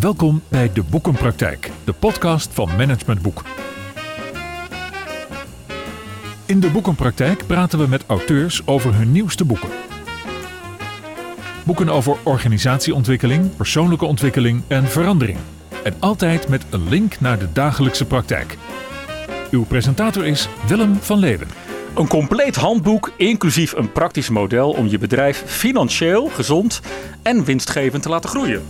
Welkom bij De Boekenpraktijk, de podcast van Management Boek. In De Boekenpraktijk praten we met auteurs over hun nieuwste boeken. Boeken over organisatieontwikkeling, persoonlijke ontwikkeling en verandering. En altijd met een link naar de dagelijkse praktijk. Uw presentator is Willem van Leeuwen. Een compleet handboek, inclusief een praktisch model om je bedrijf financieel, gezond en winstgevend te laten groeien.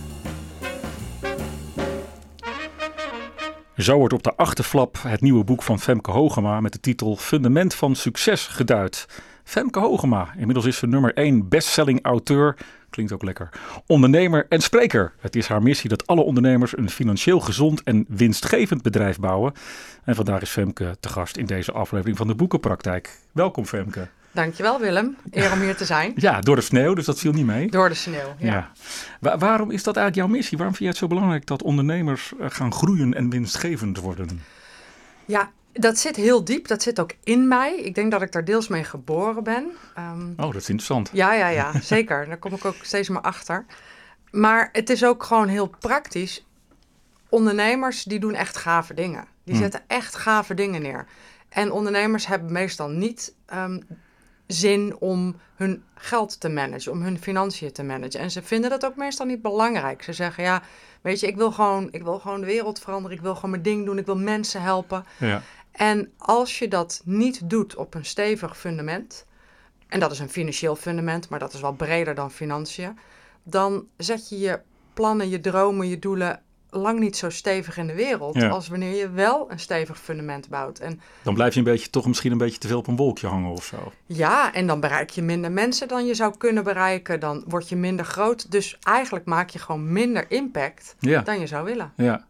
Zo wordt op de achterflap het nieuwe boek van Femke Hogema met de titel Fundament van Succes geduid. Femke Hogema, inmiddels is ze nummer 1 bestselling auteur, klinkt ook lekker, ondernemer en spreker. Het is haar missie dat alle ondernemers een financieel gezond en winstgevend bedrijf bouwen. En vandaag is Femke te gast in deze aflevering van de Boekenpraktijk. Welkom Femke. Dankjewel Willem, eer om hier te zijn. Ja, door de sneeuw, dus dat viel niet mee. Door de sneeuw, ja. ja. waarom is dat eigenlijk jouw missie? Waarom vind je het zo belangrijk dat ondernemers eh, gaan groeien en winstgevend worden? Ja, dat zit heel diep. Dat zit ook in mij. Ik denk dat ik daar deels mee geboren ben. Um, oh, dat is interessant. Ja, ja, ja, zeker. Daar kom ik ook steeds meer achter. Maar het is ook gewoon heel praktisch. Ondernemers die doen echt gave dingen. Die hm. zetten echt gave dingen neer. En ondernemers hebben meestal niet um, zin om hun geld te managen, om hun financiën te managen. En ze vinden dat ook meestal niet belangrijk. Ze zeggen, ja, weet je, ik wil gewoon, ik wil gewoon de wereld veranderen, ik wil gewoon mijn ding doen, ik wil mensen helpen. Ja. En als je dat niet doet op een stevig fundament, en dat is een financieel fundament, maar dat is wel breder dan financiën, dan zet je je plannen, je dromen, je doelen lang niet zo stevig in de wereld als wanneer je wel een stevig fundament bouwt. En dan blijf je een beetje, toch misschien een beetje te veel op een wolkje hangen of zo. Ja, en dan bereik je minder mensen dan je zou kunnen bereiken. Dan word je minder groot. Dus eigenlijk maak je gewoon minder impact dan je zou willen. Ja.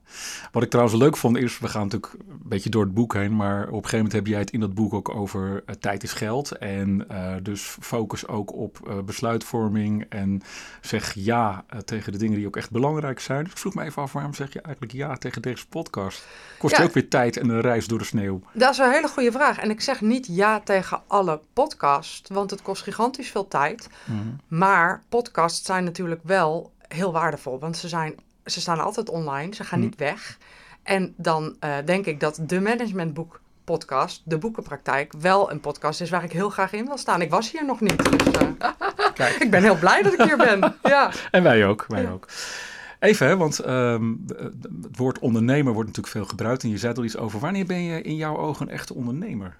Wat ik trouwens leuk vond, is, we gaan natuurlijk een beetje door het boek heen, maar op een gegeven moment heb jij het in dat boek ook over uh, tijd is geld. En uh, dus focus ook op uh, besluitvorming en zeg ja tegen de dingen die ook echt belangrijk zijn. Dus ik vroeg me even af, waarom zeg je eigenlijk ja tegen deze podcast? Kost ja, ook weer tijd en een reis door de sneeuw? Dat is een hele goede vraag. En ik zeg niet ja tegen alle podcasts, want het kost gigantisch veel tijd. Mm -hmm. Maar podcasts zijn natuurlijk wel heel waardevol, want ze zijn ze staan altijd online, ze gaan hm. niet weg. En dan uh, denk ik dat de managementboek podcast, de boekenpraktijk, wel een podcast is waar ik heel graag in wil staan. Ik was hier nog niet, dus uh, Kijk. ik ben heel blij dat ik hier ben. ja. En wij ook, wij ja. ook. Even, hè, want um, het woord ondernemer wordt natuurlijk veel gebruikt. En je zei er iets over. Wanneer ben je in jouw ogen een echte ondernemer?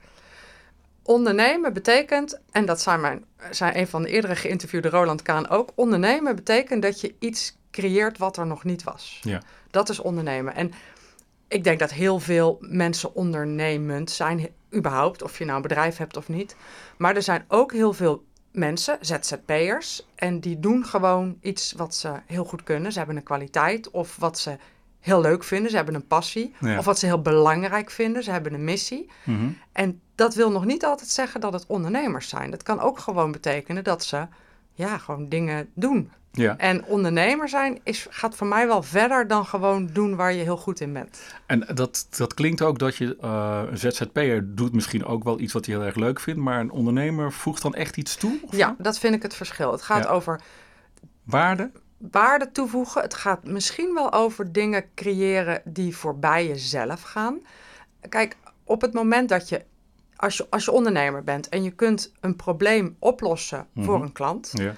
Ondernemen betekent, en dat zijn, mijn, zijn een van de eerdere geïnterviewde Roland Kaan ook. Ondernemen betekent dat je iets creëert wat er nog niet was. Ja. Dat is ondernemen. En ik denk dat heel veel mensen ondernemend zijn, überhaupt, of je nou een bedrijf hebt of niet. Maar er zijn ook heel veel mensen, ZZP'ers, en die doen gewoon iets wat ze heel goed kunnen. Ze hebben een kwaliteit of wat ze heel leuk vinden. Ze hebben een passie. Of wat ze heel belangrijk vinden. Ze hebben een missie. Mhm. En dat wil nog niet altijd zeggen dat het ondernemers zijn. Dat kan ook gewoon betekenen dat ze ja, gewoon dingen doen. Ja. En ondernemer zijn is, gaat voor mij wel verder dan gewoon doen waar je heel goed in bent. En dat, dat klinkt ook dat je uh, een ZZP'er doet misschien ook wel iets wat hij heel erg leuk vindt, maar een ondernemer voegt dan echt iets toe? Ja, dat vind ik het verschil. Het gaat over waarde. Waarde toevoegen. Het gaat misschien wel over dingen creëren die voorbij jezelf gaan. Kijk, op het moment dat je als je, als je ondernemer bent en je kunt een probleem oplossen voor mhm. een klant. Ja.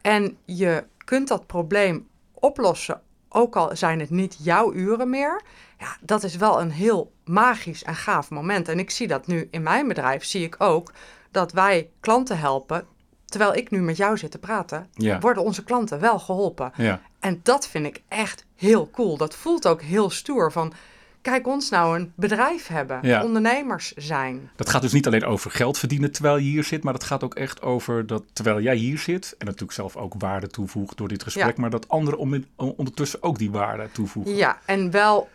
En je kunt dat probleem oplossen, ook al zijn het niet jouw uren meer. Ja, dat is wel een heel magisch en gaaf moment. En ik zie dat nu in mijn bedrijf, zie ik ook dat wij klanten helpen. Terwijl ik nu met jou zit te praten, worden onze klanten wel geholpen. Ja. En dat vind ik echt heel cool. Dat voelt ook heel stoer van kijk ons nou een bedrijf hebben, ondernemers zijn. Dat gaat dus niet alleen over geld verdienen terwijl je hier zit, maar dat gaat ook echt over dat terwijl jij hier zit en natuurlijk zelf ook waarde toevoegt door dit gesprek, maar dat anderen ondertussen ook die waarde toevoegen. Ja, en wel,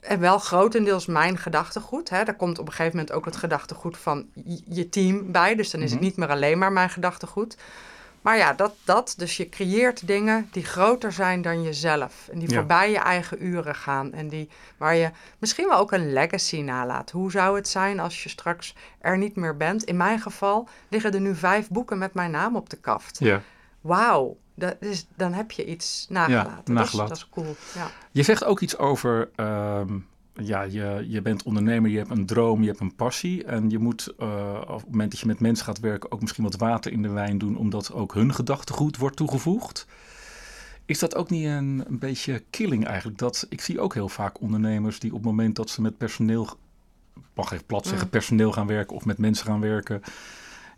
en wel grotendeels mijn gedachtegoed. Hè. Daar komt op een gegeven moment ook het gedachtegoed van je team bij, dus dan is het mhm. niet meer alleen maar mijn gedachtegoed. Maar ja, dat, dat. Dus je creëert dingen die groter zijn dan jezelf. En die voorbij je eigen uren gaan. En die, waar je misschien wel ook een legacy nalaat. Hoe zou het zijn als je straks er niet meer bent? In mijn geval liggen er nu vijf boeken met mijn naam op de kaft. Ja. wauw, dat is, dan heb je iets nagelaten. Ja, Dat, is, cool. Ja. Je zegt ook iets over, ehm, ja, je, je bent ondernemer, je hebt een droom, je hebt een passie. En je moet uh, op het moment dat je met mensen gaat werken ook misschien wat water in de wijn doen, omdat ook hun gedachtegoed wordt toegevoegd. Is dat ook niet een, een beetje killing eigenlijk? Dat, ik zie ook heel vaak ondernemers die op het moment dat ze met personeel, mag even plat zeggen, mm. personeel gaan werken of met mensen gaan werken,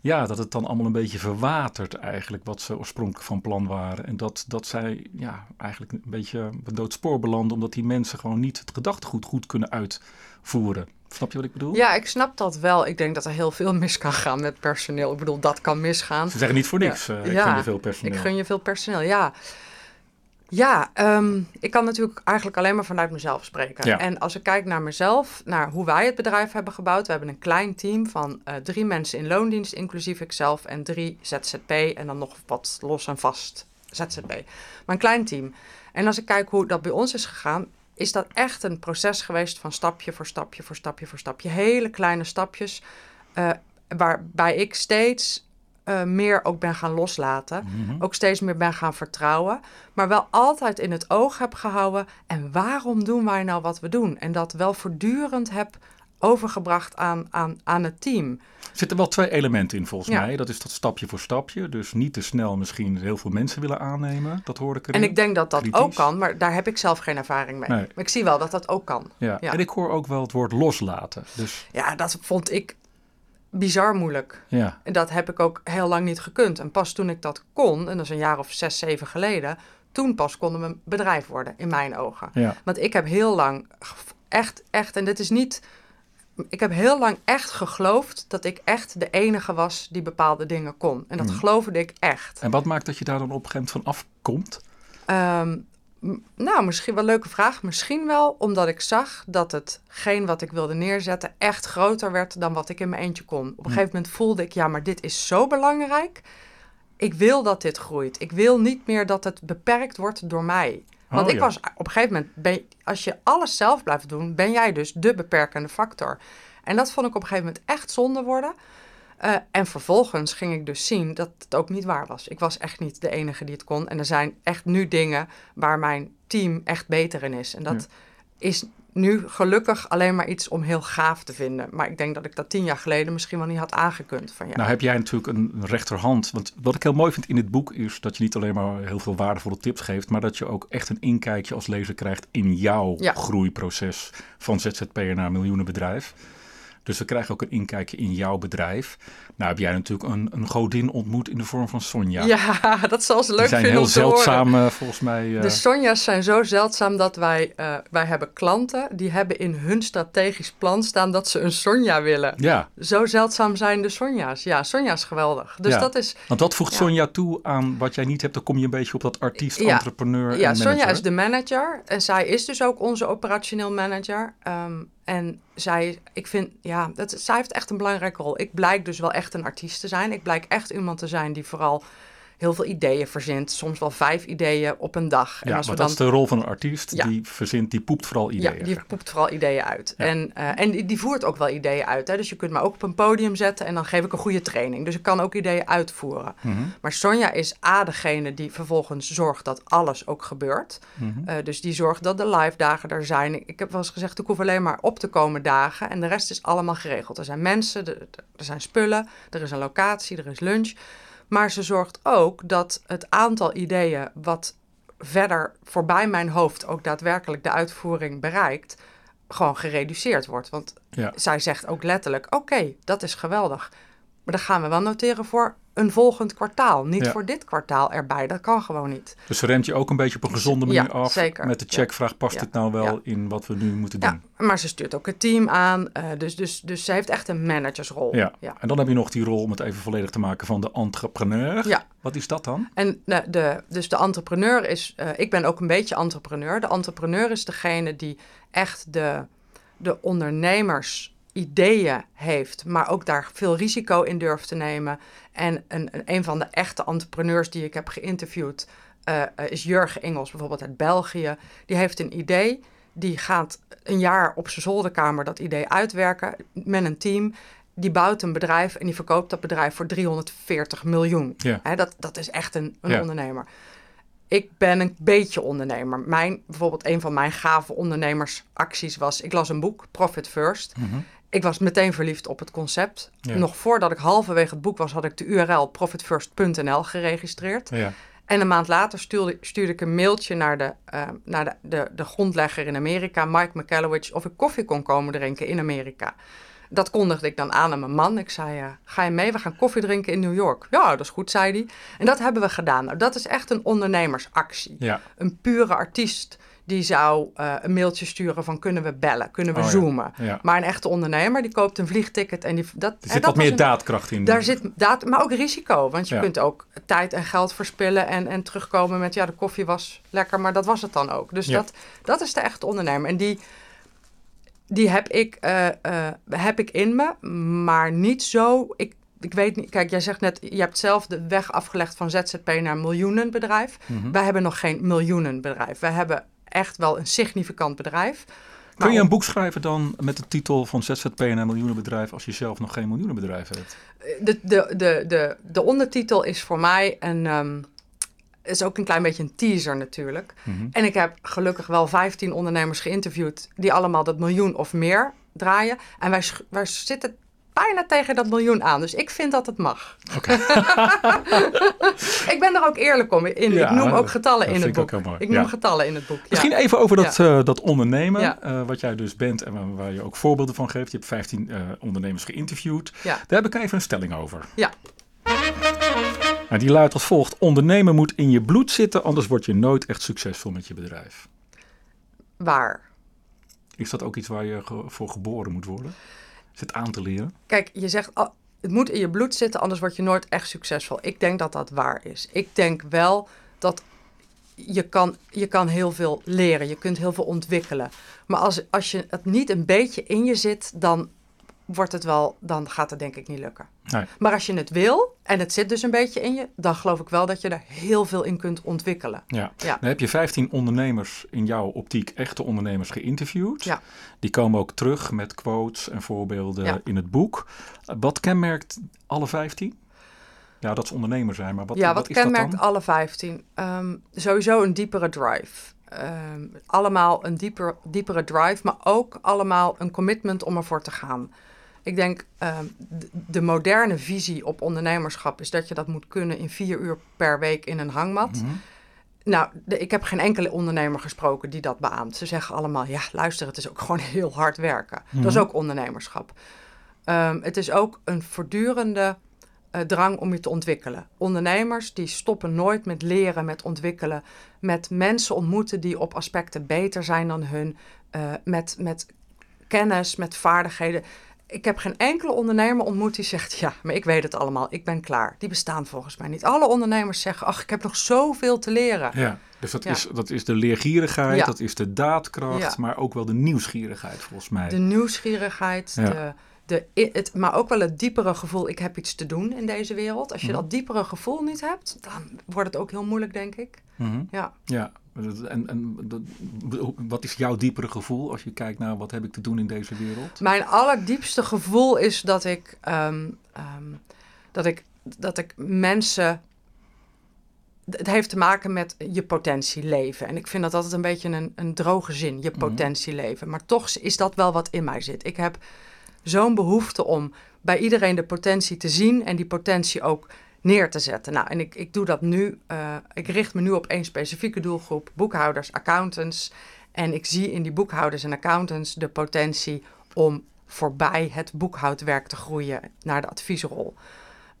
ja, dat het dan allemaal een beetje verwatert eigenlijk wat ze oorspronkelijk van plan waren. En dat, dat zij ja, eigenlijk een beetje op doodspoor belanden, omdat die mensen gewoon niet het gedachtegoed goed kunnen uitvoeren. Snap je wat ik bedoel? Ja, ik snap dat wel. Ik denk dat er heel veel mis kan gaan met personeel. Ik bedoel, dat kan misgaan. Ze zeggen niet voor niks, ja. uh, ik ja, gun je veel personeel. Ik gun je veel personeel, ja. Ja, ehm, ik kan natuurlijk eigenlijk alleen maar vanuit mezelf spreken. En als ik kijk naar mezelf, naar hoe wij het bedrijf hebben gebouwd. We hebben een klein team van uh, drie mensen in loondienst, inclusief ikzelf, en drie ZZP en dan nog wat los en vast ZZP. Maar een klein team. En als ik kijk hoe dat bij ons is gegaan, is dat echt een proces geweest van stapje voor stapje voor stapje voor stapje. Hele kleine stapjes, uh, waarbij ik steeds uh, meer ook ben gaan loslaten. Mhm. Ook steeds meer ben gaan vertrouwen. Maar wel altijd in het oog heb gehouden. En waarom doen wij nou wat we doen? En dat wel voortdurend heb overgebracht aan, aan, aan het team. Er zitten wel twee elementen in volgens mij. Dat is dat stapje voor stapje. Dus niet te snel misschien heel veel mensen willen aannemen. Dat hoor ik erin. En ik denk dat dat ook kan, maar daar heb ik zelf geen ervaring mee. Maar ik zie wel dat dat ook kan. Ja. ja. En ik hoor ook wel het woord loslaten. Dus... Ja, dat vond ik bizar moeilijk. Ja. En dat heb ik ook heel lang niet gekund. En pas toen ik dat kon, en dat is een jaar of zes, zeven geleden, toen pas konden we een bedrijf worden, in mijn ogen. Ja. Want ik heb heel lang echt, echt, en dit is niet. Ik heb heel lang echt geloofd dat ik echt de enige was die bepaalde dingen kon. En dat mm. geloofde ik echt. En wat maakt dat je daar dan op een gegeven moment van afkomt? Um, nou, misschien wel een leuke vraag. Misschien wel omdat ik zag dat hetgeen wat ik wilde neerzetten echt groter werd dan wat ik in mijn eentje kon. Op een hm. gegeven moment voelde ik, ja, maar dit is zo belangrijk. Ik wil dat dit groeit. Ik wil niet meer dat het beperkt wordt door mij. Want oh, ik was op een gegeven moment, als je alles zelf blijft doen, ben jij dus de beperkende factor. En dat vond ik op een gegeven moment echt zonde worden. Uh, en vervolgens ging ik dus zien dat het ook niet waar was. Ik was echt niet de enige die het kon. En er zijn echt nu dingen waar mijn team echt beter in is. En dat is nu gelukkig alleen maar iets om heel gaaf te vinden. Maar ik denk dat ik dat tien jaar geleden misschien wel niet had aangekund. Van, ja. Nou heb jij natuurlijk een rechterhand. Want wat ik heel mooi vind in dit boek is dat je niet alleen maar heel veel waardevolle tips geeft, maar dat je ook echt een inkijkje als lezer krijgt in jouw groeiproces van ZZP'er naar miljoenenbedrijf. Dus we krijgen ook een inkijkje in jouw bedrijf. Nou heb jij natuurlijk een, een godin ontmoet in de vorm van Sonja. Ja, dat zal ze leuk vinden Die zijn heel zeldzaam uh, volgens mij. Uh... De Sonja's zijn zo zeldzaam dat wij, uh, wij hebben klanten die hebben in hun strategisch plan staan dat ze een Sonja willen. Ja. Zo zeldzaam zijn de Sonja's. Ja, Sonja is geweldig. Dus dat is... Want wat voegt Sonja toe aan wat jij niet hebt? Dan kom je een beetje op dat artiest, entrepreneur Ja, Sonja is de manager. En zij is dus ook onze operationeel manager. Um, en zij, ik vind, ja, dat, zij heeft echt een belangrijke rol. Ik blijk dus wel echt een artiest te zijn. Ik blijk echt iemand te zijn die vooral heel veel ideeën verzint. Soms wel vijf ideeën op een dag. En ja, als we dan... dat is de rol van een artiest. Die verzint, die poept vooral ideeën. Ja, die poept vooral ideeën uit. En, uh, en die, die, voert ook wel ideeën uit. Hè? Dus je kunt me ook op een podium zetten en dan geef ik een goede training. Dus ik kan ook ideeën uitvoeren. Mhm. Maar Sonja is A, degene die vervolgens zorgt dat alles ook gebeurt. Mm dus die zorgt dat de live dagen er zijn. Ik, ik heb wel eens gezegd, ik hoef alleen maar op te komen dagen. En de rest is allemaal geregeld. Er zijn mensen, er, er zijn spullen, er is een locatie, er is lunch. Maar ze zorgt ook dat het aantal ideeën wat verder voorbij mijn hoofd ook daadwerkelijk de uitvoering bereikt, gewoon gereduceerd wordt. Want zij zegt ook letterlijk: oké, dat is geweldig. Maar dan gaan we wel noteren voor een volgend kwartaal. Niet voor dit kwartaal erbij. Dat kan gewoon niet. Dus remt je ook een beetje op een gezonde manier af. Zeker. Met de checkvraag, past dit nou wel in wat we nu moeten doen? maar ze stuurt ook het team aan. Uh, dus, dus, dus ze heeft echt een managersrol. Ja. En dan heb je nog die rol, om het even volledig te maken, van de entrepreneur. Ja. Wat is dat dan? En de, de, dus de entrepreneur is... Uh, ik ben ook een beetje entrepreneur. De entrepreneur is degene die echt de, de ondernemers ideeën heeft, maar ook daar veel risico in durft te nemen. En een, een van de echte entrepreneurs die ik heb geïnterviewd uh, is Jurgen Engels, bijvoorbeeld uit België. Die heeft een idee, die gaat een jaar op zijn zolderkamer dat idee uitwerken met een team. die bouwt een bedrijf en die verkoopt dat bedrijf voor 340 miljoen. Ja. dat, dat is echt een, een ondernemer. Ik ben een beetje ondernemer. Mijn, bijvoorbeeld een van mijn gave ondernemersacties was... ik las een boek, Profit First. Mhm. Ik was meteen verliefd op het concept. Nog voordat ik halverwege het boek was... had ik de URL profitfirst.nl geregistreerd. Ja. En een maand later stuurde, stuurde ik een mailtje naar, de, uh, naar de, de, de grondlegger in Amerika... Mike McCallowich, of ik koffie kon komen drinken in Amerika dat kondigde ik dan aan aan mijn man. Ik zei, uh, ga je mee? We gaan koffie drinken in New York. Ja, dat is goed, zei hij. En dat hebben we gedaan. Nou, dat is echt een ondernemersactie. Ja. Een pure artiest die zou uh, een mailtje sturen van kunnen we bellen, kunnen we oh, zoomen. Ja. Maar een echte ondernemer die koopt een vliegticket en die dat. Er zit wat meer daadkracht in. Daar zit daad, maar ook risico, want je kunt ook tijd en geld verspillen en, en terugkomen met ja de koffie was lekker, maar dat was het dan ook. Dus dat, dat is de echte ondernemer en die die heb ik, uh, uh, heb ik in me, maar niet zo. Ik, ik weet niet, kijk, jij zegt net, je hebt zelf de weg afgelegd van ZZP naar miljoenenbedrijf. Mm Wij hebben nog geen miljoenenbedrijf. Wij hebben echt wel een significant bedrijf. Kun je een boek schrijven dan met de titel van ZZP naar miljoenenbedrijf als je zelf nog geen miljoenenbedrijf hebt? De, de, de, de, de ondertitel is voor mij een. Um, is ook een klein beetje een teaser natuurlijk. Mhm. En ik heb gelukkig wel 15 ondernemers geïnterviewd die allemaal dat miljoen of meer draaien. En wij, wij zitten bijna tegen dat miljoen aan. Dus ik vind dat het mag. Okay. ik ben er ook eerlijk om in. ik noem ook getallen in het boek. Ik noem getallen in het boek. Misschien even over dat, uh, dat ondernemen, uh, wat jij dus bent en waar, je ook voorbeelden van geeft. Je hebt 15 uh, eh, ondernemers geïnterviewd. Daar heb ik even een stelling over. Ja. Nou, die luidt als volgt: ondernemen moet in je bloed zitten, anders word je nooit echt succesvol met je bedrijf. Waar? Is dat ook iets waar je voor geboren moet worden? Het aan te leren? Kijk, je zegt het moet in je bloed zitten, anders word je nooit echt succesvol. Ik denk dat dat waar is. Ik denk wel dat je kan, je kan heel veel leren, je kunt heel veel ontwikkelen. Maar als, als je het niet een beetje in je zit, dan wordt het wel, dan gaat het denk ik niet lukken. Nee. Maar als je het wil en het zit dus een beetje in je, dan geloof ik wel dat je er heel veel in kunt ontwikkelen. Ja. ja. Dan heb je 15 ondernemers in jouw optiek, echte ondernemers, geïnterviewd. Ja. Die komen ook terug met quotes en voorbeelden in het boek. Wat kenmerkt alle 15? Ja, dat ze ondernemer zijn, maar wat, ja, wat, wat kenmerkt alle 15? Um, sowieso een diepere drive. Um, allemaal een dieper, diepere drive, maar ook allemaal een commitment om ervoor te gaan. Ik denk, uh, de, moderne visie op ondernemerschap is dat je dat moet kunnen in vier uur per week in een hangmat. Mhm. Nou, ik heb geen enkele ondernemer gesproken die dat beaamt. Ze zeggen allemaal, ja, luister, het is ook gewoon heel hard werken. Dat is mhm. ook ondernemerschap. Um, het is ook een voortdurende uh, drang om je te ontwikkelen. Ondernemers die stoppen nooit met leren, met ontwikkelen, met mensen ontmoeten die op aspecten beter zijn dan hun, uh, met, met kennis, met vaardigheden ik heb geen enkele ondernemer ontmoet die zegt: Ja, maar ik weet het allemaal, ik ben klaar. Die bestaan volgens mij niet. Alle ondernemers zeggen: Ach, ik heb nog zoveel te leren. Ja, dus dat, is, dat is de leergierigheid, dat is de daadkracht, maar ook wel de nieuwsgierigheid volgens mij. De nieuwsgierigheid, de, de, het, maar ook wel het diepere gevoel: ik heb iets te doen in deze wereld. Als je mhm. dat diepere gevoel niet hebt, dan wordt het ook heel moeilijk, denk ik. Mhm. Ja. ja, en, en wat is jouw diepere gevoel als je kijkt naar wat heb ik te doen in deze wereld? Mijn allerdiepste gevoel is dat ik, um, um, dat ik, dat ik mensen. Het heeft te maken met je potentie leven. En ik vind dat altijd een beetje een, een droge zin, je mhm. potentie leven. Maar toch is dat wel wat in mij zit. Ik heb zo'n behoefte om bij iedereen de potentie te zien en die potentie ook neer te zetten. Nou, en ik, ik doe dat nu. Uh, ik richt me nu op één specifieke doelgroep: boekhouders, accountants. En ik zie in die boekhouders en accountants de potentie om voorbij het boekhoudwerk te groeien naar de adviesrol.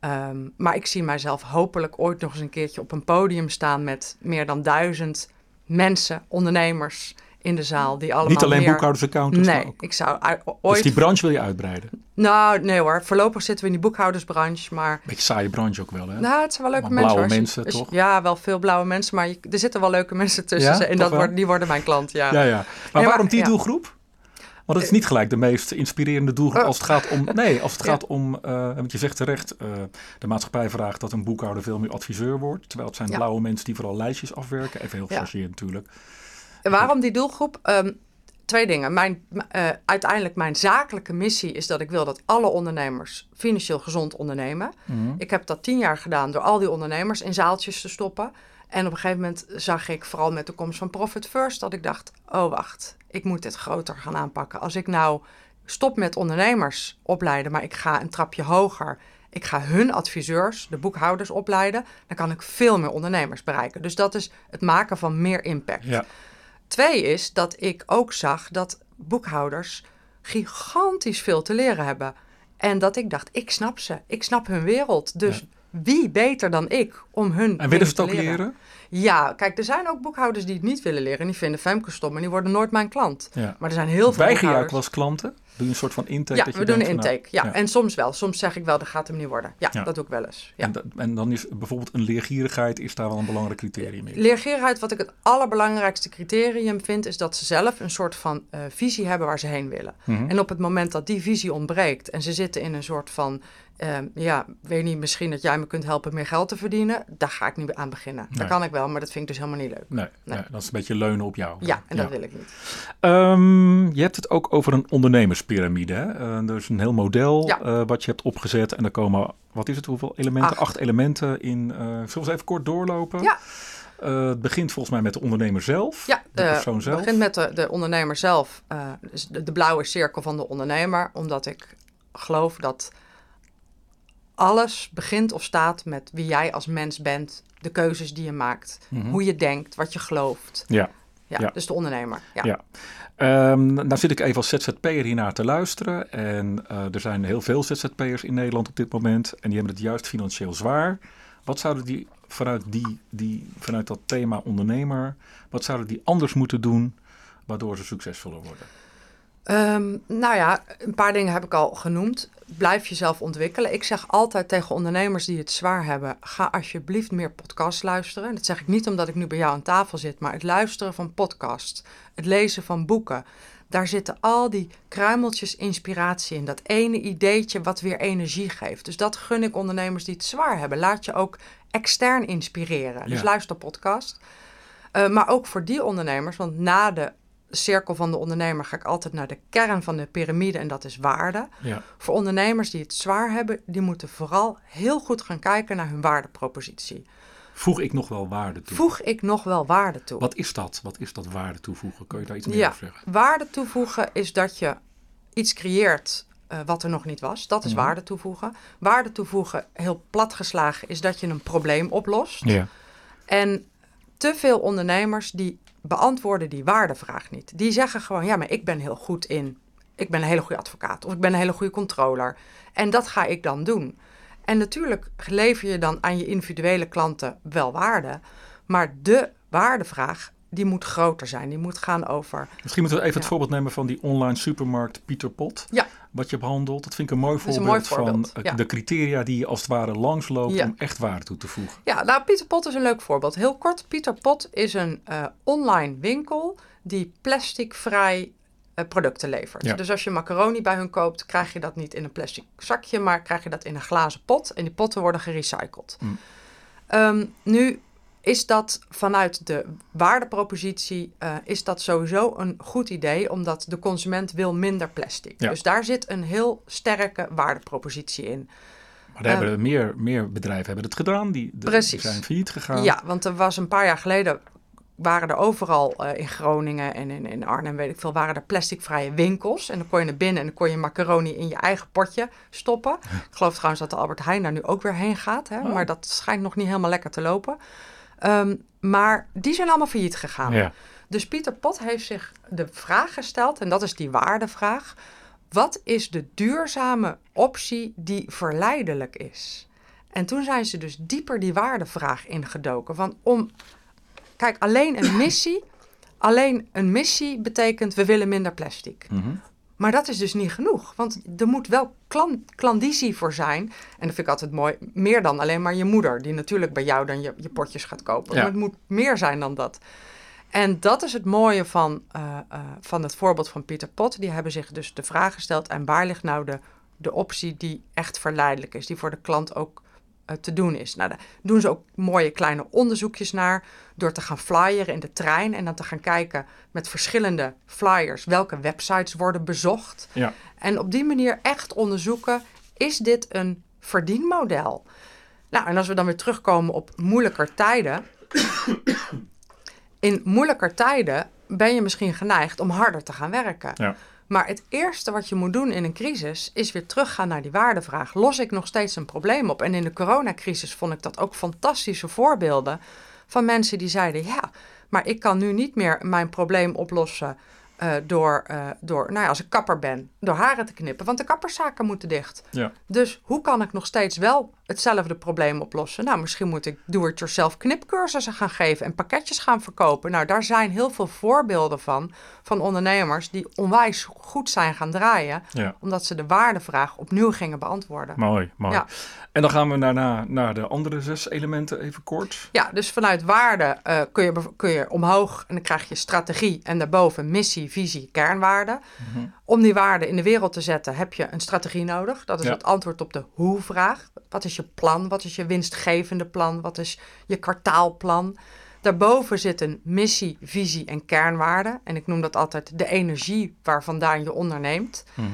Um, maar ik zie mijzelf hopelijk ooit nog eens een keertje op een podium staan met meer dan duizend mensen, ondernemers, in de zaal. Die allemaal Niet alleen meer... boekhouders, accountants, nee, ook. ik zou ooit... Dus die branche wil je uitbreiden? Nou, nee hoor. Voorlopig zitten we in die boekhoudersbranche, maar... Beetje saaie branche ook wel, hè? Nou, het zijn wel leuke mensen. Blauwe mensen, toch? Ja, wel veel blauwe mensen, maar je, er zitten wel leuke mensen tussen. Ja, en dat wordt, die worden mijn klant, ja. Ja, ja. Maar waarom die doelgroep? Want het is niet gelijk de meest inspirerende doelgroep oh. als het gaat om. Nee, als het gaat om. Uh, want je zegt terecht, uh, de maatschappij vraagt dat een boekhouder veel meer adviseur wordt. Terwijl het zijn blauwe mensen die vooral lijstjes afwerken. Even heel gechargeerd natuurlijk. Waarom die doelgroep? Um, twee dingen. Mijn, uh, uiteindelijk mijn zakelijke missie is dat ik wil dat alle ondernemers financieel gezond ondernemen. Mhm. Ik heb dat tien jaar gedaan door al die ondernemers in zaaltjes te stoppen. En op een gegeven moment zag ik vooral met de komst van Profit First dat ik dacht, oh wacht, ik moet dit groter gaan aanpakken. Als ik nou stop met ondernemers opleiden, maar ik ga een trapje hoger. Ik ga hun adviseurs, de boekhouders opleiden. Dan kan ik veel meer ondernemers bereiken. Dus dat is het maken van meer impact. Ja. Twee is dat ik ook zag dat boekhouders gigantisch veel te leren hebben. En dat ik dacht, ik snap ze. Ik snap hun wereld. Dus wie beter dan ik om hun En willen ze het ook leren? Ja, kijk, er zijn ook boekhouders die het niet willen leren. En die vinden Femke stom en die worden nooit mijn klant. Maar er zijn heel veel Weiger je ook wel klant? Doe je een soort van intake? Ja, dat je we doen een nou, intake. ja. en soms wel. Soms zeg ik wel, dat gaat hem niet worden. Ja, dat doe ik wel eens. Ja. En, en, dan is bijvoorbeeld een leergierigheid is daar wel een belangrijk criterium in. Leergierigheid, wat ik het allerbelangrijkste criterium vind, is dat ze zelf een soort van uh, visie hebben waar ze heen willen. Mhm. En op het moment dat die visie ontbreekt en ze zitten in een soort van Um, ja, weet niet, misschien dat jij me kunt helpen meer geld te verdienen. Daar ga ik niet aan beginnen. Nee. Dat kan ik wel, maar dat vind ik dus helemaal niet leuk. Nee, nee. dat is een beetje leunen op jou. Ja, en dat wil ik niet. Um, je hebt het ook over een ondernemerspyramide. Hè? Uh, er is een heel model uh, wat je hebt opgezet. En er komen, wat is het, hoeveel elementen? Acht, elementen in. Uh, zullen we eens even kort doorlopen? Ja. het begint volgens mij met de ondernemer zelf. Ja, de persoon zelf. Het begint met de, de ondernemer zelf. dus de, de blauwe cirkel van de ondernemer. Omdat ik geloof dat alles begint of staat met wie jij als mens bent, de keuzes die je maakt, mhm. hoe je denkt, wat je gelooft. Ja. Ja, dus de ondernemer. Ja. ja. Um, nou zit ik even als ZZP'er hiernaar te luisteren. En uh, er zijn heel veel ZZP'ers in Nederland op dit moment. En die hebben het juist financieel zwaar. Wat zouden die vanuit, die, die, vanuit dat thema ondernemer, wat zouden die anders moeten doen waardoor ze succesvoller worden? Um, nou ja, een paar dingen heb ik al genoemd. Blijf jezelf ontwikkelen. Ik zeg altijd tegen ondernemers die het zwaar hebben: ga alsjeblieft meer podcasts luisteren. Dat zeg ik niet omdat ik nu bij jou aan tafel zit, maar het luisteren van podcasts, het lezen van boeken. Daar zitten al die kruimeltjes inspiratie in. Dat ene ideetje wat weer energie geeft. Dus dat gun ik ondernemers die het zwaar hebben. Laat je ook extern inspireren. Dus luister podcast. Uh, maar ook voor die ondernemers, want na de cirkel van de ondernemer ga ik altijd naar de kern van de piramide en dat is waarde. Ja. Voor ondernemers die het zwaar hebben, die moeten vooral heel goed gaan kijken naar hun waardepropositie. Voeg ik nog wel waarde toe? Voeg ik nog wel waarde toe? Wat is dat? Wat is dat waarde toevoegen? Kun je daar iets meer over zeggen? Waarde toevoegen is dat je iets creëert uh, wat er nog niet was. Dat is mhm. waarde toevoegen. Waarde toevoegen, heel plat geslagen, is dat je een probleem oplost. Ja. En te veel ondernemers die beantwoorden die waardevraag niet. Die zeggen gewoon, ja, maar ik ben heel goed in, ik ben een hele goede advocaat of ik ben een hele goede controller. En dat ga ik dan doen. En natuurlijk lever je dan aan je individuele klanten wel waarde, maar de waardevraag die moet groter zijn. Die moet gaan over. Misschien moeten we even het voorbeeld nemen van die online supermarkt Pieter Pot. Ja. Wat je behandelt. Dat vind ik een mooi voorbeeld, van eh, de criteria die je als het ware langsloopt om echt waarde toe te voegen. Ja, nou Pieter Pot is een leuk voorbeeld. Heel kort, Pieter Pot is een uh, online winkel die plasticvrij uh, producten levert. Dus als je macaroni bij hun koopt, krijg je dat niet in een plastic zakje, maar krijg je dat in een glazen pot. En die potten worden gerecycled. Mm. Um, nu is dat vanuit de waardepropositie uh, is dat sowieso een goed idee, omdat de consument wil minder plastic. Dus daar zit een heel sterke waardepropositie in. Maar daar hebben ehm, meer, meer bedrijven hebben het gedaan, die, de, zijn failliet gegaan. Ja, want er was een paar jaar geleden waren er overal uh, in Groningen en in, in Arnhem, weet ik veel, waren er plasticvrije winkels. En dan kon je naar binnen en dan kon je macaroni in je eigen potje stoppen. Ik geloof trouwens dat de Albert Heijn daar nu ook weer heen gaat. Hè? Oh. Maar dat schijnt nog niet helemaal lekker te lopen. Um, maar die zijn allemaal failliet gegaan. Ja. Dus Pieter Pot heeft zich de vraag gesteld, en dat is die waardevraag. Wat is de duurzame optie die verleidelijk is? En toen zijn ze dus dieper die waardevraag ingedoken. Want om, kijk, alleen een missie, alleen een missie betekent we willen minder plastic. Mm maar dat is dus niet genoeg. Want er moet wel klandizie voor zijn. En dat vind ik altijd mooi. Meer dan alleen maar je moeder. Die natuurlijk bij jou dan je, je potjes gaat kopen. Maar het moet meer zijn dan dat. En dat is het mooie van, uh, uh, van het voorbeeld van Pieter Pot. Die hebben zich dus de vraag gesteld. En waar ligt nou de, de optie die echt verleidelijk is? Die voor de klant ook eh, te doen is. Nou, daar doen ze ook mooie kleine onderzoekjes naar door te gaan flyeren in de trein en dan te gaan kijken met verschillende flyers welke websites worden bezocht. Ja. En op die manier echt onderzoeken, is dit een verdienmodel? Nou, en als we dan weer terugkomen op moeilijker tijden. in moeilijker tijden ben je misschien geneigd om harder te gaan werken. Ja. Maar het eerste wat je moet doen in een crisis is weer teruggaan naar die waardevraag. Los ik nog steeds een probleem op? En in de coronacrisis vond ik dat ook fantastische voorbeelden van mensen die zeiden: ja, maar ik kan nu niet meer mijn probleem oplossen uh, door, uh, door, nou ja, als ik kapper ben, door haren te knippen. Want de kapperszaken moeten dicht. Ja. Dus hoe kan ik nog steeds wel hetzelfde probleem oplossen? Nou, misschien moet ik do-it-yourself knipcursussen gaan geven en pakketjes gaan verkopen. Nou, daar zijn heel veel voorbeelden van, van ondernemers die onwijs goed zijn gaan draaien. Omdat ze de waardevraag opnieuw gingen beantwoorden. Mooi, mooi. Ja. En dan gaan we daarna naar de andere zes elementen even kort. Ja, dus vanuit waarde uh, kun, je, kun je omhoog en dan krijg je strategie en daarboven missie, visie, kernwaarden. Mhm. Om die waarden in de wereld te zetten heb je een strategie nodig. Dat is het antwoord op de hoe-vraag. Wat is je plan? Wat is je winstgevende plan? Wat is je kwartaalplan? Daarboven zit een missie, visie en kernwaarden. En ik noem dat altijd de energie waarvandaan je onderneemt. Mhm.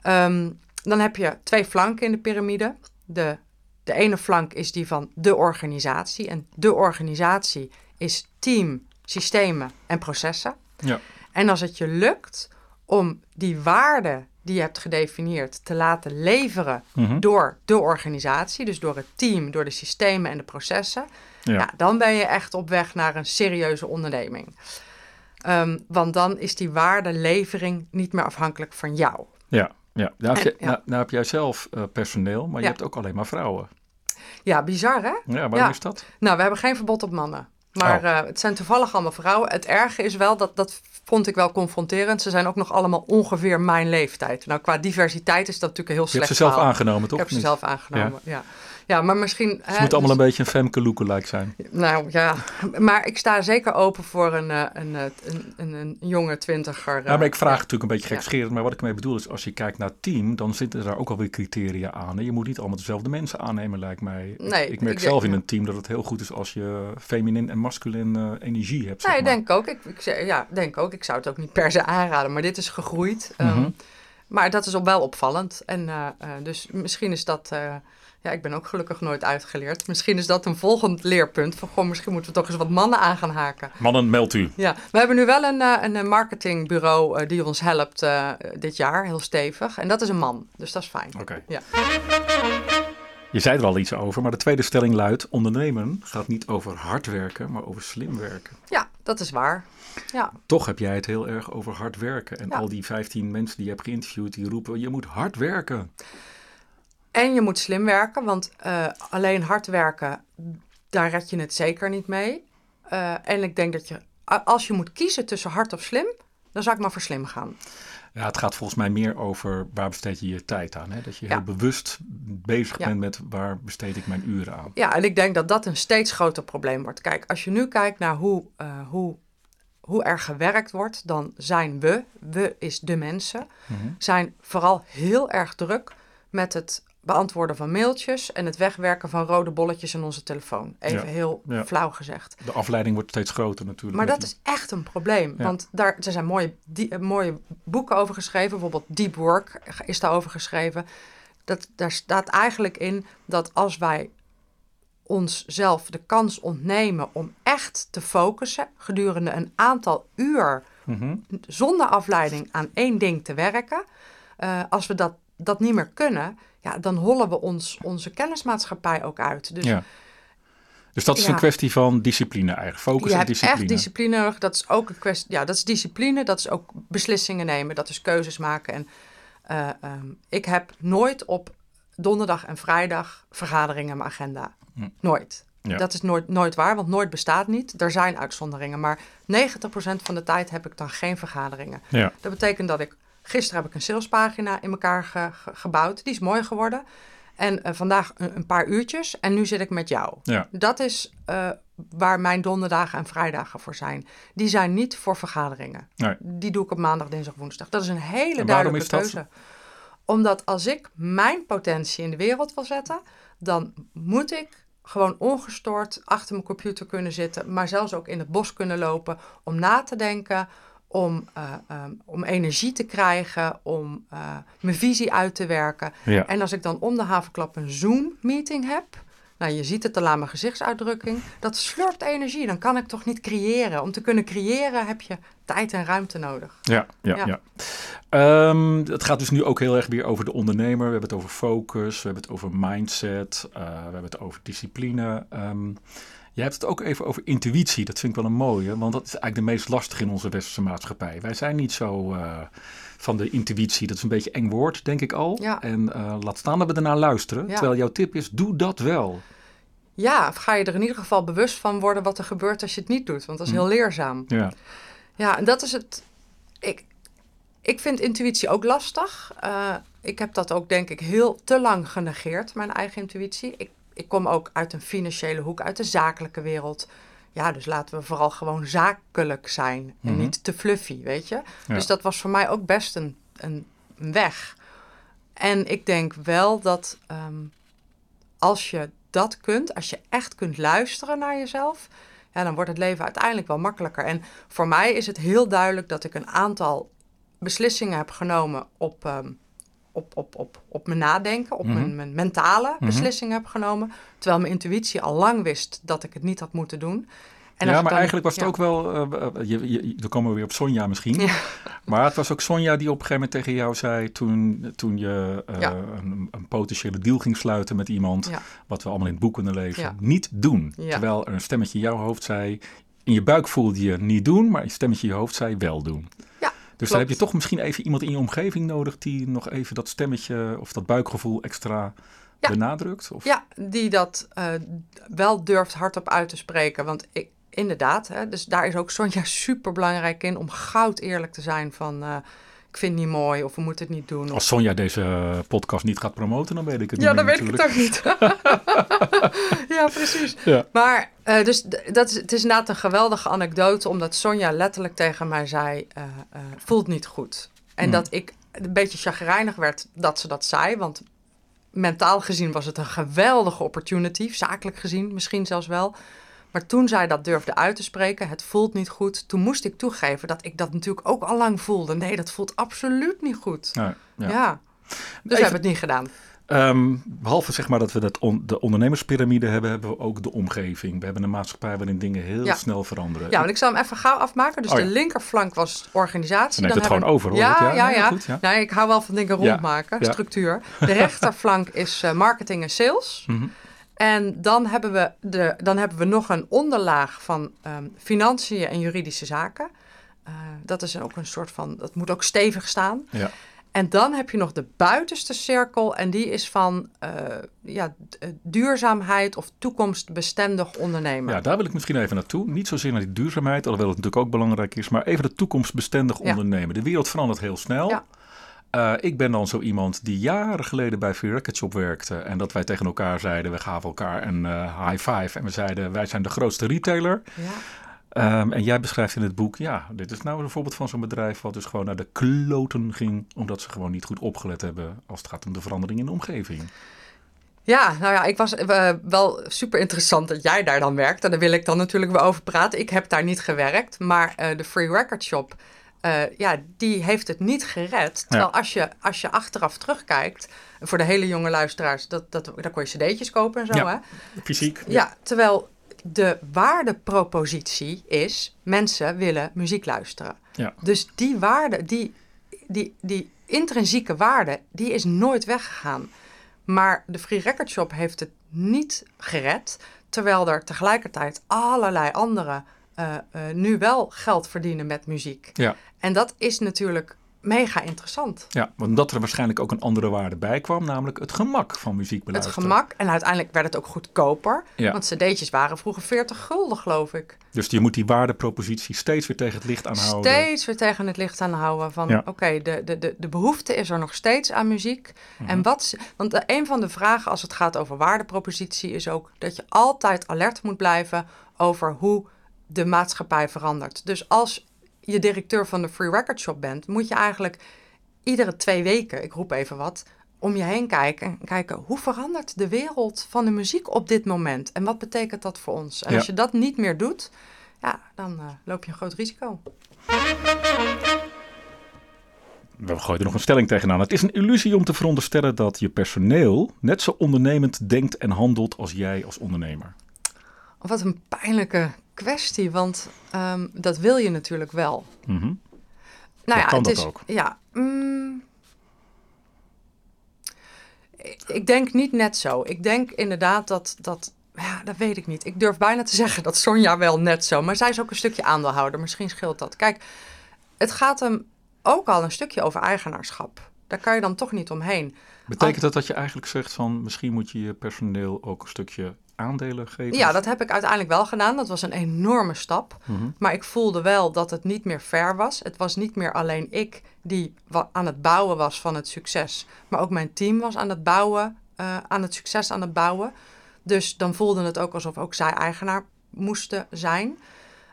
Ehm, dan heb je twee flanken in de piramide. De, de ene flank is die van de organisatie. En de organisatie is team, systemen en processen. Ja. En als het je lukt om die waarden die je hebt gedefinieerd te laten leveren mhm. door de organisatie, dus door het team, door de systemen en de processen, ja. dan ben je echt op weg naar een serieuze onderneming. Ehm, want dan is die waardelevering niet meer afhankelijk van jou. Ja, ja. Nou, heb, je, nou, nou heb jij zelf uh, personeel, maar je hebt ook alleen maar vrouwen. Ja, bizar hè? Ja, waarom is dat? Nou, we hebben geen verbod op mannen. Maar oh. uh, het zijn toevallig allemaal vrouwen. Het erge is wel, dat, dat vond ik wel confronterend. Ze zijn ook nog allemaal ongeveer mijn leeftijd. Nou, qua diversiteit is dat natuurlijk een heel slecht Je hebt ze zelf aangenomen, toch? Ik heb ze zelf aangenomen, ja. Ja, maar misschien... Ze moeten allemaal dus- een beetje een Femke lookalike zijn. Nou ja, maar ik sta zeker open voor een, eh, een, eh, een, een, een jonge twintiger. Ja, maar ik vraag ja. natuurlijk een beetje gekscherend, maar wat ik mee bedoel is, als je kijkt naar team, dan zitten daar ook alweer criteria aan. je moet niet allemaal dezelfde mensen aannemen, lijkt mij. Nee, ik, merk zelf in een team dat het heel goed is als je feminin en masculin uh, energie hebt. Nee, denk ook. Ik, ik, ja, denk ook. Ik zou het ook niet per se aanraden, maar dit is gegroeid. Mm -hmm. um, maar dat is wel opvallend. En uh, uh, dus misschien is dat ja, ik ben ook gelukkig nooit uitgeleerd. Misschien is dat een volgend leerpunt. Van, goh, misschien moeten we toch eens wat mannen aan gaan haken. Mannen, meldt u. Ja, we hebben nu wel een, uh, een marketingbureau uh, die ons helpt uh, dit jaar, heel stevig. En dat is een man, dus dat is fijn. Oké. Ja. Je zei er al iets over, maar de tweede stelling luidt: ondernemen gaat niet over hard werken, maar over slim werken. Ja, dat is waar. Ja. Toch heb jij het heel erg over hard werken. En ja. al die 15 mensen die je hebt geïnterviewd, die roepen: je moet hard werken. En je moet slim werken, want uh, alleen hard werken, daar red je het zeker niet mee. Uh, en ik denk dat je, als je moet kiezen tussen hard of slim, dan zou ik maar voor slim gaan. Ja, het gaat volgens mij meer over waar besteed je je tijd aan. Hè? Dat je heel bewust bezig bent met waar besteed ik mijn uren aan. Ja, en ik denk dat dat een steeds groter probleem wordt. Kijk, als je nu kijkt naar hoe, uh, hoe, hoe er gewerkt wordt, dan zijn we, we is de mensen, mm -hmm. zijn vooral heel erg druk met het beantwoorden van mailtjes en het wegwerken van rode bolletjes in onze telefoon. Even heel flauw gezegd. De afleiding wordt steeds groter natuurlijk. Maar dat is echt een probleem. Want daar, er zijn mooie, die, eh, mooie boeken over geschreven. Bijvoorbeeld Deep Work is daarover geschreven. Dat, daar staat eigenlijk in dat als wij onszelf de kans ontnemen om echt te focussen gedurende een aantal uur mhm. zonder afleiding aan één ding te werken, uh, als we dat, dat niet meer kunnen, ja, dan hollen we ons, onze kennismaatschappij ook uit. Dus, ja. dus dat is een kwestie van discipline eigenlijk, focus je en discipline. echt discipline. Dat is ook een kwestie, ja, dat is discipline, dat is ook beslissingen nemen, dat is keuzes maken. En uh, um, ik heb nooit op donderdag en vrijdag vergaderingen in mijn agenda. Hm. Nooit. Ja. Dat is nooit, nooit waar, want nooit bestaat niet. Er zijn uitzonderingen, maar 90% van de tijd heb ik dan geen vergaderingen. Ja. Dat betekent dat ik Gisteren heb ik een salespagina in elkaar ge gebouwd. Die is mooi geworden. En uh, vandaag een, een, paar uurtjes. En nu zit ik met jou. Ja. Dat is uh, waar mijn donderdagen en vrijdagen voor zijn. Die zijn niet voor vergaderingen. Nee. Die doe ik op maandag, dinsdag, woensdag. Dat is een hele duidelijke keuze. Omdat als ik mijn potentie in de wereld wil zetten, dan moet ik gewoon ongestoord achter mijn computer kunnen zitten, maar zelfs ook in het bos kunnen lopen om na te denken, om, uh, um, om energie te krijgen, om uh, mijn visie uit te werken. Ja. En als ik dan om de havenklap een Zoom-meeting heb, nou je ziet het al aan mijn gezichtsuitdrukking, dat slurpt energie. Dan kan ik toch niet creëren. Om te kunnen creëren heb je tijd en ruimte nodig. Ja, ja, ja. Ja. Ehm, het gaat dus nu ook heel erg weer over de ondernemer. We hebben het over focus, we hebben het over mindset, uh, we hebben het over discipline. Um, Jij hebt het ook even over intuïtie. Dat vind ik wel een mooie, want dat is eigenlijk de meest lastige in onze westerse maatschappij. Wij zijn niet zo uh, van de intuïtie. Dat is een beetje eng woord, denk ik al. Ja. En uh, laat staan dat we ernaar luisteren. Ja. Terwijl jouw tip is, doe dat wel. Ja, of ga je er in ieder geval bewust van worden wat er gebeurt als je het niet doet. Want dat is heel leerzaam. Ja. Ja, en dat is het. Ik, ik vind intuïtie ook lastig. Uh, ik heb dat ook, denk ik, heel te lang genegeerd, mijn eigen intuïtie. Ik, ik kom ook uit een financiële hoek, uit de zakelijke wereld. Ja, dus laten we vooral gewoon zakelijk zijn en Mhm. niet te fluffy, weet je. Ja. Dus dat was voor mij ook best een, een weg. En ik denk wel dat ehm, als je dat kunt, als je echt kunt luisteren naar jezelf, ja, dan wordt het leven uiteindelijk wel makkelijker. En voor mij is het heel duidelijk dat ik een aantal beslissingen heb genomen op, ehm, op, op, op, op mijn nadenken, op Mhm. mijn, mijn mentale Mhm. beslissingen heb genomen. Terwijl mijn intuïtie al lang wist dat ik het niet had moeten doen. En ja, maar dan- eigenlijk was het ja. ook wel. eh, eh, je, je, dan komen we weer op Sonja misschien. Ja. Maar het was ook Sonja die op een gegeven moment tegen jou zei. toen, toen je eh, Ja. een, een potentiële deal ging sluiten met iemand. Wat we allemaal in het boek kunnen lezen. Niet doen. Terwijl er een stemmetje in jouw hoofd zei. In je buik voelde je niet doen, maar een stemmetje in je hoofd zei wel doen. Dus dan heb je toch misschien even iemand in je omgeving nodig die nog even dat stemmetje of dat buikgevoel extra Ja. benadrukt? Of? Ja, die dat eh, wel durft hardop uit te spreken. Want ik, inderdaad, hè, dus daar is ook Sonja super belangrijk in om goud eerlijk te zijn van eh, ik vind het niet mooi of we moeten het niet doen. Of, Als Sonja deze podcast niet gaat promoten, dan weet ik het ja, niet dan meer weet ik het ook niet. ja, precies. Ja. Maar eh, dus dat is, het is inderdaad een geweldige anekdote, omdat Sonja letterlijk tegen mij zei: eh, eh, voelt niet goed. En Hmm. dat ik een beetje chagrijnig werd dat ze dat zei, want mentaal gezien was het een geweldige opportunity, zakelijk gezien misschien zelfs wel. Maar toen zij dat durfde uit te spreken, het voelt niet goed, toen moest ik toegeven dat ik dat natuurlijk ook al lang voelde. Nee, dat voelt absoluut niet goed. Ja, ja. Ja. Dus we hebben het niet gedaan. Ehm, behalve zeg maar dat we dat on- de ondernemerspyramide hebben, hebben we ook de omgeving. We hebben een maatschappij waarin dingen heel Ja. snel veranderen. Ja, want ik zal hem even gauw afmaken. Dus Oh de linkerflank was organisatie. Dan neemt het hebben- gewoon over, hoor Ja, ik. Ja, ja, ja. goed, ja. Nee, ik hou wel van dingen rondmaken, structuur. De rechterflank is eh, marketing en sales. Mhm. En dan hebben, we de, dan hebben we nog een onderlaag van ehm, financiën en juridische zaken. Eh, dat is ook een soort van, dat moet ook stevig staan. Ja. En dan heb je nog de buitenste cirkel en die is van eh, ja, eh, duurzaamheid of toekomstbestendig ondernemen. Ja, daar wil ik misschien even naartoe. Niet zozeer naar die duurzaamheid, alhoewel het natuurlijk ook belangrijk is, maar even de toekomstbestendig Ja. ondernemen. De wereld verandert heel snel. Ja. Eh, ik ben dan zo iemand die jaren geleden bij Free Record Shop werkte. En dat wij tegen elkaar zeiden, we gaven elkaar een eh, high five. En we zeiden, wij zijn de grootste retailer. Ja. Ehm, en jij beschrijft in het boek, ja, dit is nou een voorbeeld van zo'n bedrijf wat dus gewoon naar de kloten ging, omdat ze gewoon niet goed opgelet hebben als het gaat om de verandering in de omgeving. Ja, nou ja, ik was eh, wel super interessant dat jij daar dan werkt. En daar wil ik dan natuurlijk wel over praten. Ik heb daar niet gewerkt, maar de Free Record Shop, eh, ja, die heeft het niet gered. Terwijl als, je, als je achteraf terugkijkt, voor de hele jonge luisteraars, dat, dat, daar kon je cd'tjes kopen en zo, Ja. hè? Fysiek. Ja, terwijl de waardepropositie is, mensen willen muziek luisteren. Ja. Dus die waarde, die, die, die intrinsieke waarde, die is nooit weggegaan. Maar de Free Record Shop heeft het niet gered, terwijl er tegelijkertijd allerlei anderen eh, eh, nu wel geld verdienen met muziek. Ja. En dat is natuurlijk mega interessant. Ja, want dat er waarschijnlijk ook een andere waarde bij kwam, namelijk het gemak van muziek Het beluisteren. gemak en uiteindelijk werd het ook goedkoper, Ja. want cd'tjes waren vroeger 40 gulden, geloof ik. Dus je moet die waardepropositie steeds weer tegen het licht aanhouden. Steeds weer tegen het licht aanhouden van Ja. oké, de, de, de, de behoefte is er nog steeds aan muziek. Mhm. En wat, want de- een van de vragen als het gaat over waardepropositie is ook dat je altijd alert moet blijven over hoe de maatschappij verandert. Dus als je directeur van de Free Record Shop bent, moet je eigenlijk iedere twee weken, ik roep even wat, om je heen kijken en kijken hoe verandert de wereld van de muziek op dit moment en wat betekent dat voor ons. En als je dat niet meer doet, ja, dan uh, loop je een groot risico. We gooien er nog een stelling tegenaan. Het is een illusie om te veronderstellen dat je personeel net zo ondernemend denkt en handelt als jij als ondernemer. Wat een pijnlijke kwestie, want um, dat wil je natuurlijk wel. Mm -hmm. Nou ja, kan het dat is, ook? Ja, mm, ik denk niet net zo. Ik denk inderdaad dat, dat ja, dat weet ik niet. Ik durf bijna te zeggen dat Sonja wel net zo. Maar zij is ook een stukje aandeelhouder. Misschien scheelt dat. Kijk, het gaat hem ook al een stukje over eigenaarschap. Daar kan je dan toch niet omheen. Betekent dat dat je eigenlijk zegt van misschien moet je je personeel ook een stukje aandelen geven? Ja, dat heb ik uiteindelijk wel gedaan. Dat was een enorme stap. Mhm. Maar ik voelde wel dat het niet meer fair was. Het was niet meer alleen ik die aan het bouwen was van het succes. Maar ook mijn team was aan het bouwen, uh, aan het succes aan het bouwen. Dus dan voelde het ook alsof ook zij eigenaar moesten zijn.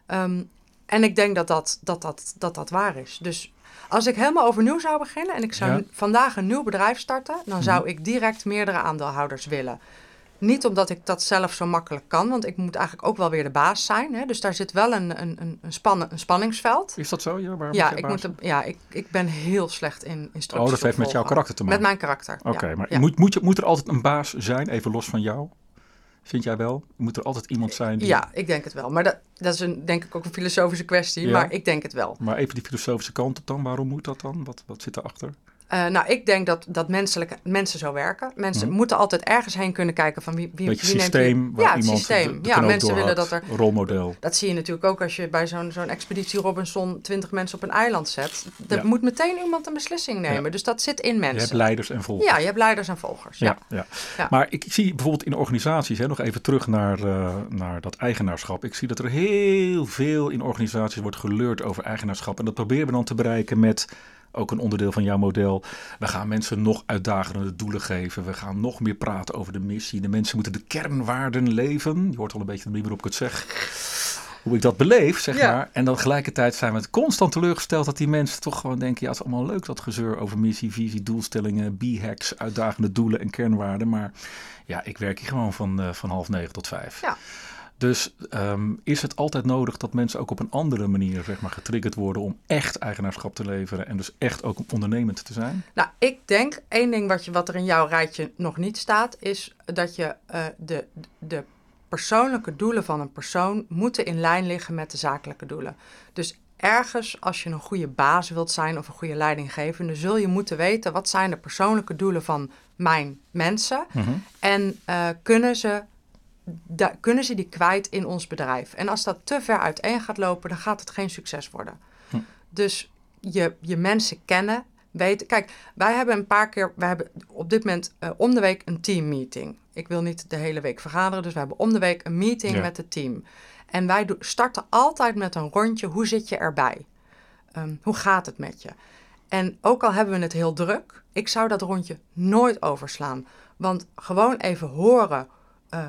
Um, en ik denk dat dat, dat, dat, dat dat waar is. Dus als ik helemaal overnieuw zou beginnen en ik zou Ja. vandaag een nieuw bedrijf starten, dan zou ik direct meerdere aandeelhouders willen. Niet omdat ik dat zelf zo makkelijk kan, want ik moet eigenlijk ook wel weer de baas zijn. Hè? Dus daar zit wel een, een, een, een, spannen, een spanningsveld. Is dat zo? Ja, ik, baas moet, ja ik, ik ben heel slecht in instructies. Oh, dat heeft met jouw karakter te maken. Met mijn karakter. Oké, ja. maar Ja. Moet, moet, je, moet er altijd een baas zijn, even los van jou? Vind jij wel? Moet er altijd iemand zijn die... Ja, ik denk het wel. Maar dat, dat is een, denk ik ook een filosofische kwestie. Ja. Maar ik denk het wel. Maar even die filosofische kant op dan. Waarom moet dat dan? Wat, wat zit erachter? Eh, nou, ik denk dat, dat menselijke, mensen zo werken. Mensen Mhm. moeten altijd ergens heen kunnen kijken van wie, wie, Beetje wie neemt systeem wie- waar ja, het iemand systeem. de, de ja, mensen willen dat er... Rolmodel. Dat zie je natuurlijk ook als je bij zo'n zo'n expeditie Robinson 20 mensen op een eiland zet. Er Ja. moet meteen iemand een beslissing nemen. Ja. Dus dat zit in Je hebt mensen. leiders en volgers. Ja, je hebt leiders en volgers. Ja. Ja, ja. Ja. Maar ik zie bijvoorbeeld in organisaties, hè, nog even terug naar, eh, naar dat eigenaarschap. Ik zie dat er heel veel in organisaties wordt geleurd over eigenaarschap. En dat proberen we dan te bereiken met ook een onderdeel van jouw model. We gaan mensen nog uitdagende doelen geven. We gaan nog meer praten over de missie. De mensen moeten de kernwaarden leven. Je hoort al een beetje de manier waarop ik het zeg. Hoe ik dat beleef, zeg Ja. maar. En dan tegelijkertijd zijn we constant teleurgesteld dat die mensen toch gewoon denken: ja, het is allemaal leuk dat gezeur over missie, visie, doelstellingen, B-hacks, uitdagende doelen en kernwaarden. Maar ja, ik werk hier gewoon van, eh, van half negen tot vijf. Ja. Dus ehm, is het altijd nodig dat mensen ook op een andere manier zeg maar, getriggerd worden om echt eigenaarschap te leveren en dus echt ook ondernemend te zijn? Nou, ik denk één ding wat, je, wat er in jouw rijtje nog niet staat, is dat je eh, de, de persoonlijke doelen van een persoon moeten in lijn liggen met de zakelijke doelen. Dus ergens, als je een goede baas wilt zijn of een goede leidinggevende, zul je moeten weten wat zijn de persoonlijke doelen van mijn mensen en eh, kunnen, ze, da- kunnen ze die kwijt in ons bedrijf. En als dat te ver uiteen gaat lopen, dan gaat het geen succes worden. Hm. Dus je, je mensen kennen, weten. Kijk, wij hebben een paar keer, we hebben op dit moment eh, om de week een teammeeting. Ik wil niet de hele week vergaderen, dus we hebben om de week een meeting Ja. met het team. En wij starten altijd met een rondje, hoe zit je erbij? Ehm, hoe gaat het met je? En ook al hebben we het heel druk, ik zou dat rondje nooit overslaan. Want gewoon even horen, eh,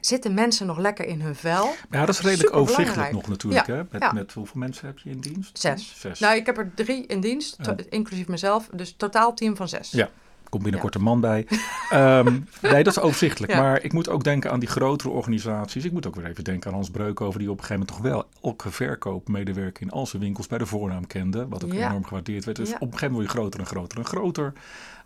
zitten mensen nog lekker in hun vel? Ja, dat is redelijk overzichtelijk nog natuurlijk. Ja, Hè? Met, ja. met hoeveel mensen heb je in dienst? Zes. Zes. Nou, ik heb er drie in dienst, Ja. inclusief mezelf. Dus totaal team van zes. Ja. Komt binnenkort een man bij. Ehm, nee, dat is overzichtelijk. Maar ik moet ook denken aan die grotere organisaties. Ik moet ook weer even denken aan Hans Breukover, die op een gegeven moment toch wel elke verkoopmedewerker in al zijn winkels bij de voornaam kende. Wat ook enorm gewaardeerd werd. Dus op een gegeven moment word je groter en groter en groter.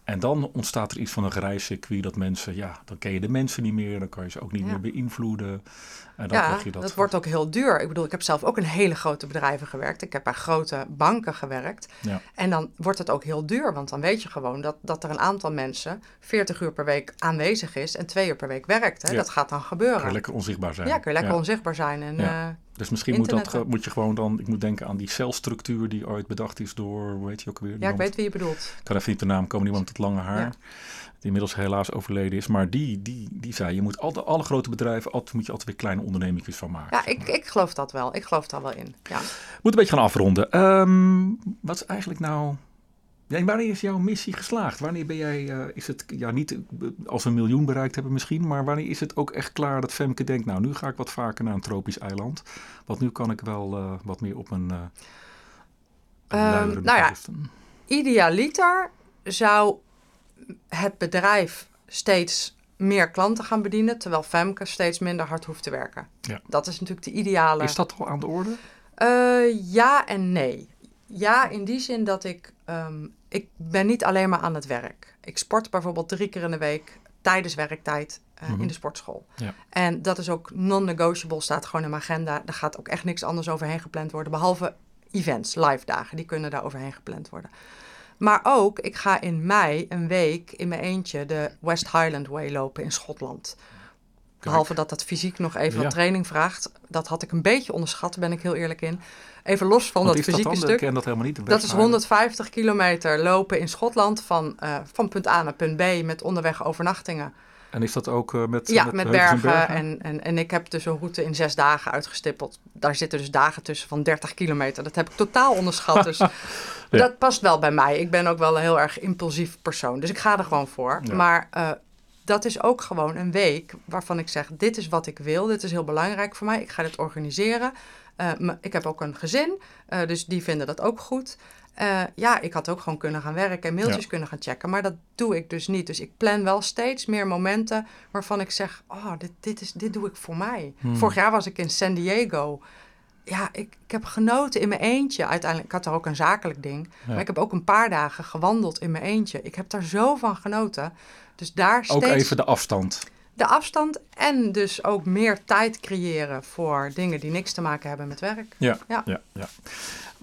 En dan ontstaat er iets van een reiscircuit dat mensen, ja, dan ken je de mensen niet meer. Dan kan je ze ook niet Ja. meer beïnvloeden. En dan Ja, je dat. dat. wordt ook heel duur. Ik bedoel, ik heb zelf ook in hele grote bedrijven gewerkt. Ik heb bij grote banken gewerkt. Ja. En dan wordt het ook heel duur, want dan weet je gewoon dat, dat er een aantal mensen 40 uur per week aanwezig is en twee uur per week werkt. Hè? Ja. Dat gaat dan gebeuren. je lekker onzichtbaar zijn. ja, kun je lekker Ja. onzichtbaar zijn. En, eh, Dus misschien moet, dat, moet je gewoon dan, ik moet denken aan die celstructuur die ooit bedacht is door, hoe heet je ook weer? ja, ik weet wie je bedoelt. Ik kan even niet de naam komen, iemand met het lange haar. Die inmiddels helaas overleden is. Maar die, die, die zei, je moet alle, alle grote bedrijven, altijd, moet je altijd weer kleine ondernemingjes van maken. Ja, ik, ik geloof dat wel. Ik geloof daar wel in. Ja. Moet een beetje gaan afronden. Ehm, wat is eigenlijk nou... Ja, wanneer is jouw missie geslaagd? Wanneer ben jij, eh, is het, ja niet eh, als we een miljoen bereikt hebben misschien, maar wanneer is het ook echt klaar dat Femke denkt, nou nu ga ik wat vaker naar een tropisch eiland. Want nu kan ik wel eh, wat meer op een uh, nou ja, idealiter zou het bedrijf steeds meer klanten gaan bedienen, terwijl Femke steeds minder hard hoeft te werken. Ja. Dat is natuurlijk de ideale. Is dat al aan de orde? Uh, ja en nee. Ja, in die zin dat ik, um, ik ben niet alleen maar aan het werk. Ik sport bijvoorbeeld drie keer in de week tijdens werktijd uh, in de sportschool. Ja. En dat is ook non-negotiable, staat gewoon in mijn agenda. Daar gaat ook echt niks anders overheen gepland worden, behalve events, live dagen, die kunnen daar overheen gepland worden. Maar ook, ik ga in mei een week in mijn eentje de West Highland Way lopen in Schotland. Behalve dat dat fysiek nog even wat training vraagt. Dat had ik een beetje onderschat, ben ik heel eerlijk in. Even los van dat fysieke dat stuk. dat helemaal niet. Dat is 150 kilometer lopen in Schotland van, uh, van punt A naar punt B met onderweg overnachtingen. En is dat ook uh, met Ja, met, met bergen. En, en, en ik heb dus een route in zes dagen uitgestippeld. Daar zitten dus dagen tussen van 30 kilometer. Dat heb ik totaal onderschat. Dus dat past wel bij mij. Ik ben ook wel een heel erg impulsief persoon. Dus ik ga er gewoon voor. Maar uh, dat is ook gewoon een week waarvan ik zeg: dit is wat ik wil. Dit is heel belangrijk voor mij. Ik ga dit organiseren. Uh, ik heb ook een gezin, uh, dus die vinden dat ook goed. Uh, ja, ik had ook gewoon kunnen gaan werken en mailtjes kunnen gaan checken. Maar dat doe ik dus niet. Dus ik plan wel steeds meer momenten waarvan ik zeg: Oh, dit, dit, is, dit doe ik voor mij. Hmm. Vorig jaar was ik in San Diego. Ja, ik, ik heb genoten in mijn eentje. Uiteindelijk, ik had er ook een zakelijk ding. Maar ik heb ook een paar dagen gewandeld in mijn eentje. Ik heb daar zo van genoten. Dus daar steeds... Ook even de afstand. De afstand en dus ook meer tijd creëren voor dingen die niks te maken hebben met werk. Ja, ja. ja, ja.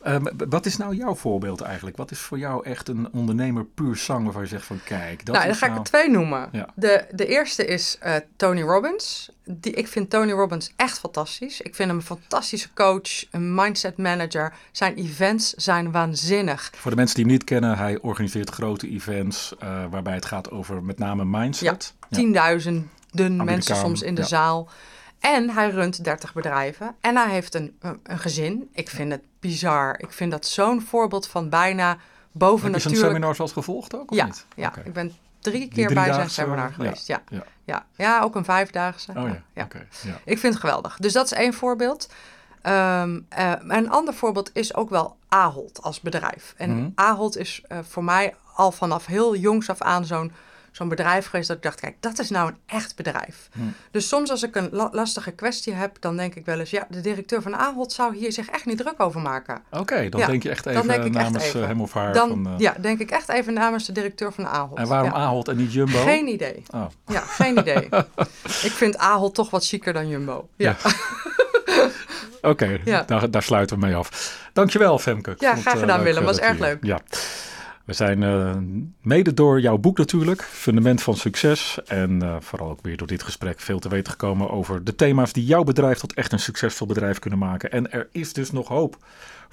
Ehm, wat is nou jouw voorbeeld eigenlijk? Wat is voor jou echt een ondernemer puur zang waarvan je zegt van kijk, dat Nou, dan ga ik nou er twee noemen. De, de eerste is uh, Tony Robbins. Die, ik vind Tony Robbins echt fantastisch. Ik vind hem een fantastische coach, een mindset manager. Zijn events zijn waanzinnig. Voor de mensen die hem niet kennen, hij organiseert grote events uh, waarbij het gaat over met name mindset. Ja, tienduizenden mensen soms in de zaal. En hij runt 30 bedrijven. En hij heeft een, een gezin. Ik vind het bizar. Ik vind dat zo'n voorbeeld van bijna boven Heb je zijn seminar zoals gevolgd ook? Of ja, niet? ja. ik ben drie keer bij zijn seminar geweest. Ja. Ja. Ja. ja, ook een vijfdaagse. Oh, ja. ja. ja. Ik vind het geweldig. Dus dat is één voorbeeld. Um, uh, een ander voorbeeld is ook wel Ahold als bedrijf. En mm Ahold is uh, voor mij al vanaf heel jongs af aan zo'n zo'n bedrijf geweest dat ik dacht, kijk, dat is nou een echt bedrijf. Hm. Dus soms als ik een lastige kwestie heb, dan denk ik wel eens, ja, de directeur van Ahold zou hier zich echt niet druk over maken. Oké, dan denk je echt even namens eh, hem of haar. Dan, van, uh... Ja, denk ik echt even namens de directeur van Ahold. En waarom ja. Ahold en niet Jumbo? Geen idee. Oh. Ja, geen idee. ik vind Ahold toch wat chiquer dan Jumbo. Ja. Oké, okay, ja. daar, daar sluiten we mee af. Dankjewel, Femke. Ja, graag gedaan, uh, Willem. Was erg leuk. Ja. We zijn uh, mede door jouw boek natuurlijk, Fundament van Succes. En uh, vooral ook weer door dit gesprek veel te weten gekomen over de thema's die jouw bedrijf tot echt een succesvol bedrijf kunnen maken. En er is dus nog hoop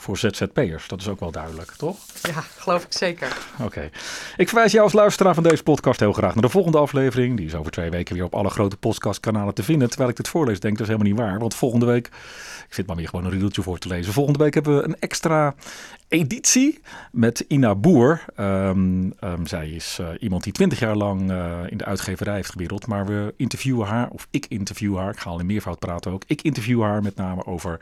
voor ZZP'ers. Dat is ook wel duidelijk, toch? Ja, geloof ik zeker. Oké. Ik verwijs jou als luisteraar van deze podcast heel graag naar de volgende aflevering. Die is over twee weken weer op alle grote podcastkanalen te vinden. Terwijl ik dit voorlees, denk ik, dat is helemaal niet waar. Want volgende week, ik zit maar weer gewoon een riedeltje voor te lezen. Volgende week hebben we een extra editie met Ina Boer. Um, um, zij is uh, iemand die twintig jaar lang uh, in de uitgeverij heeft gewereld. Maar we interviewen haar, of ik interview haar. Ik ga al in meervoud praten ook. Ik interview haar met name over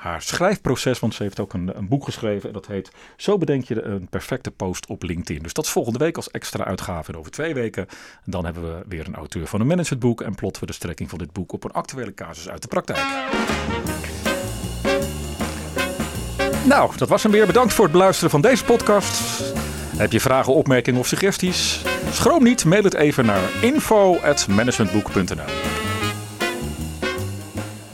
haar schrijfproces. Want ze heeft ook een, een boek geschreven. En dat heet Zo bedenk je een perfecte post op LinkedIn. Dus dat is volgende week als extra uitgave. En over twee weken dan hebben we weer een auteur van een managementboek. En plotten we de strekking van dit boek op een actuele casus uit de praktijk. Nou, dat was hem weer. Bedankt voor het beluisteren van deze podcast. Heb je vragen, opmerkingen of suggesties? Schroom niet, mail het even naar info.managementboek.nl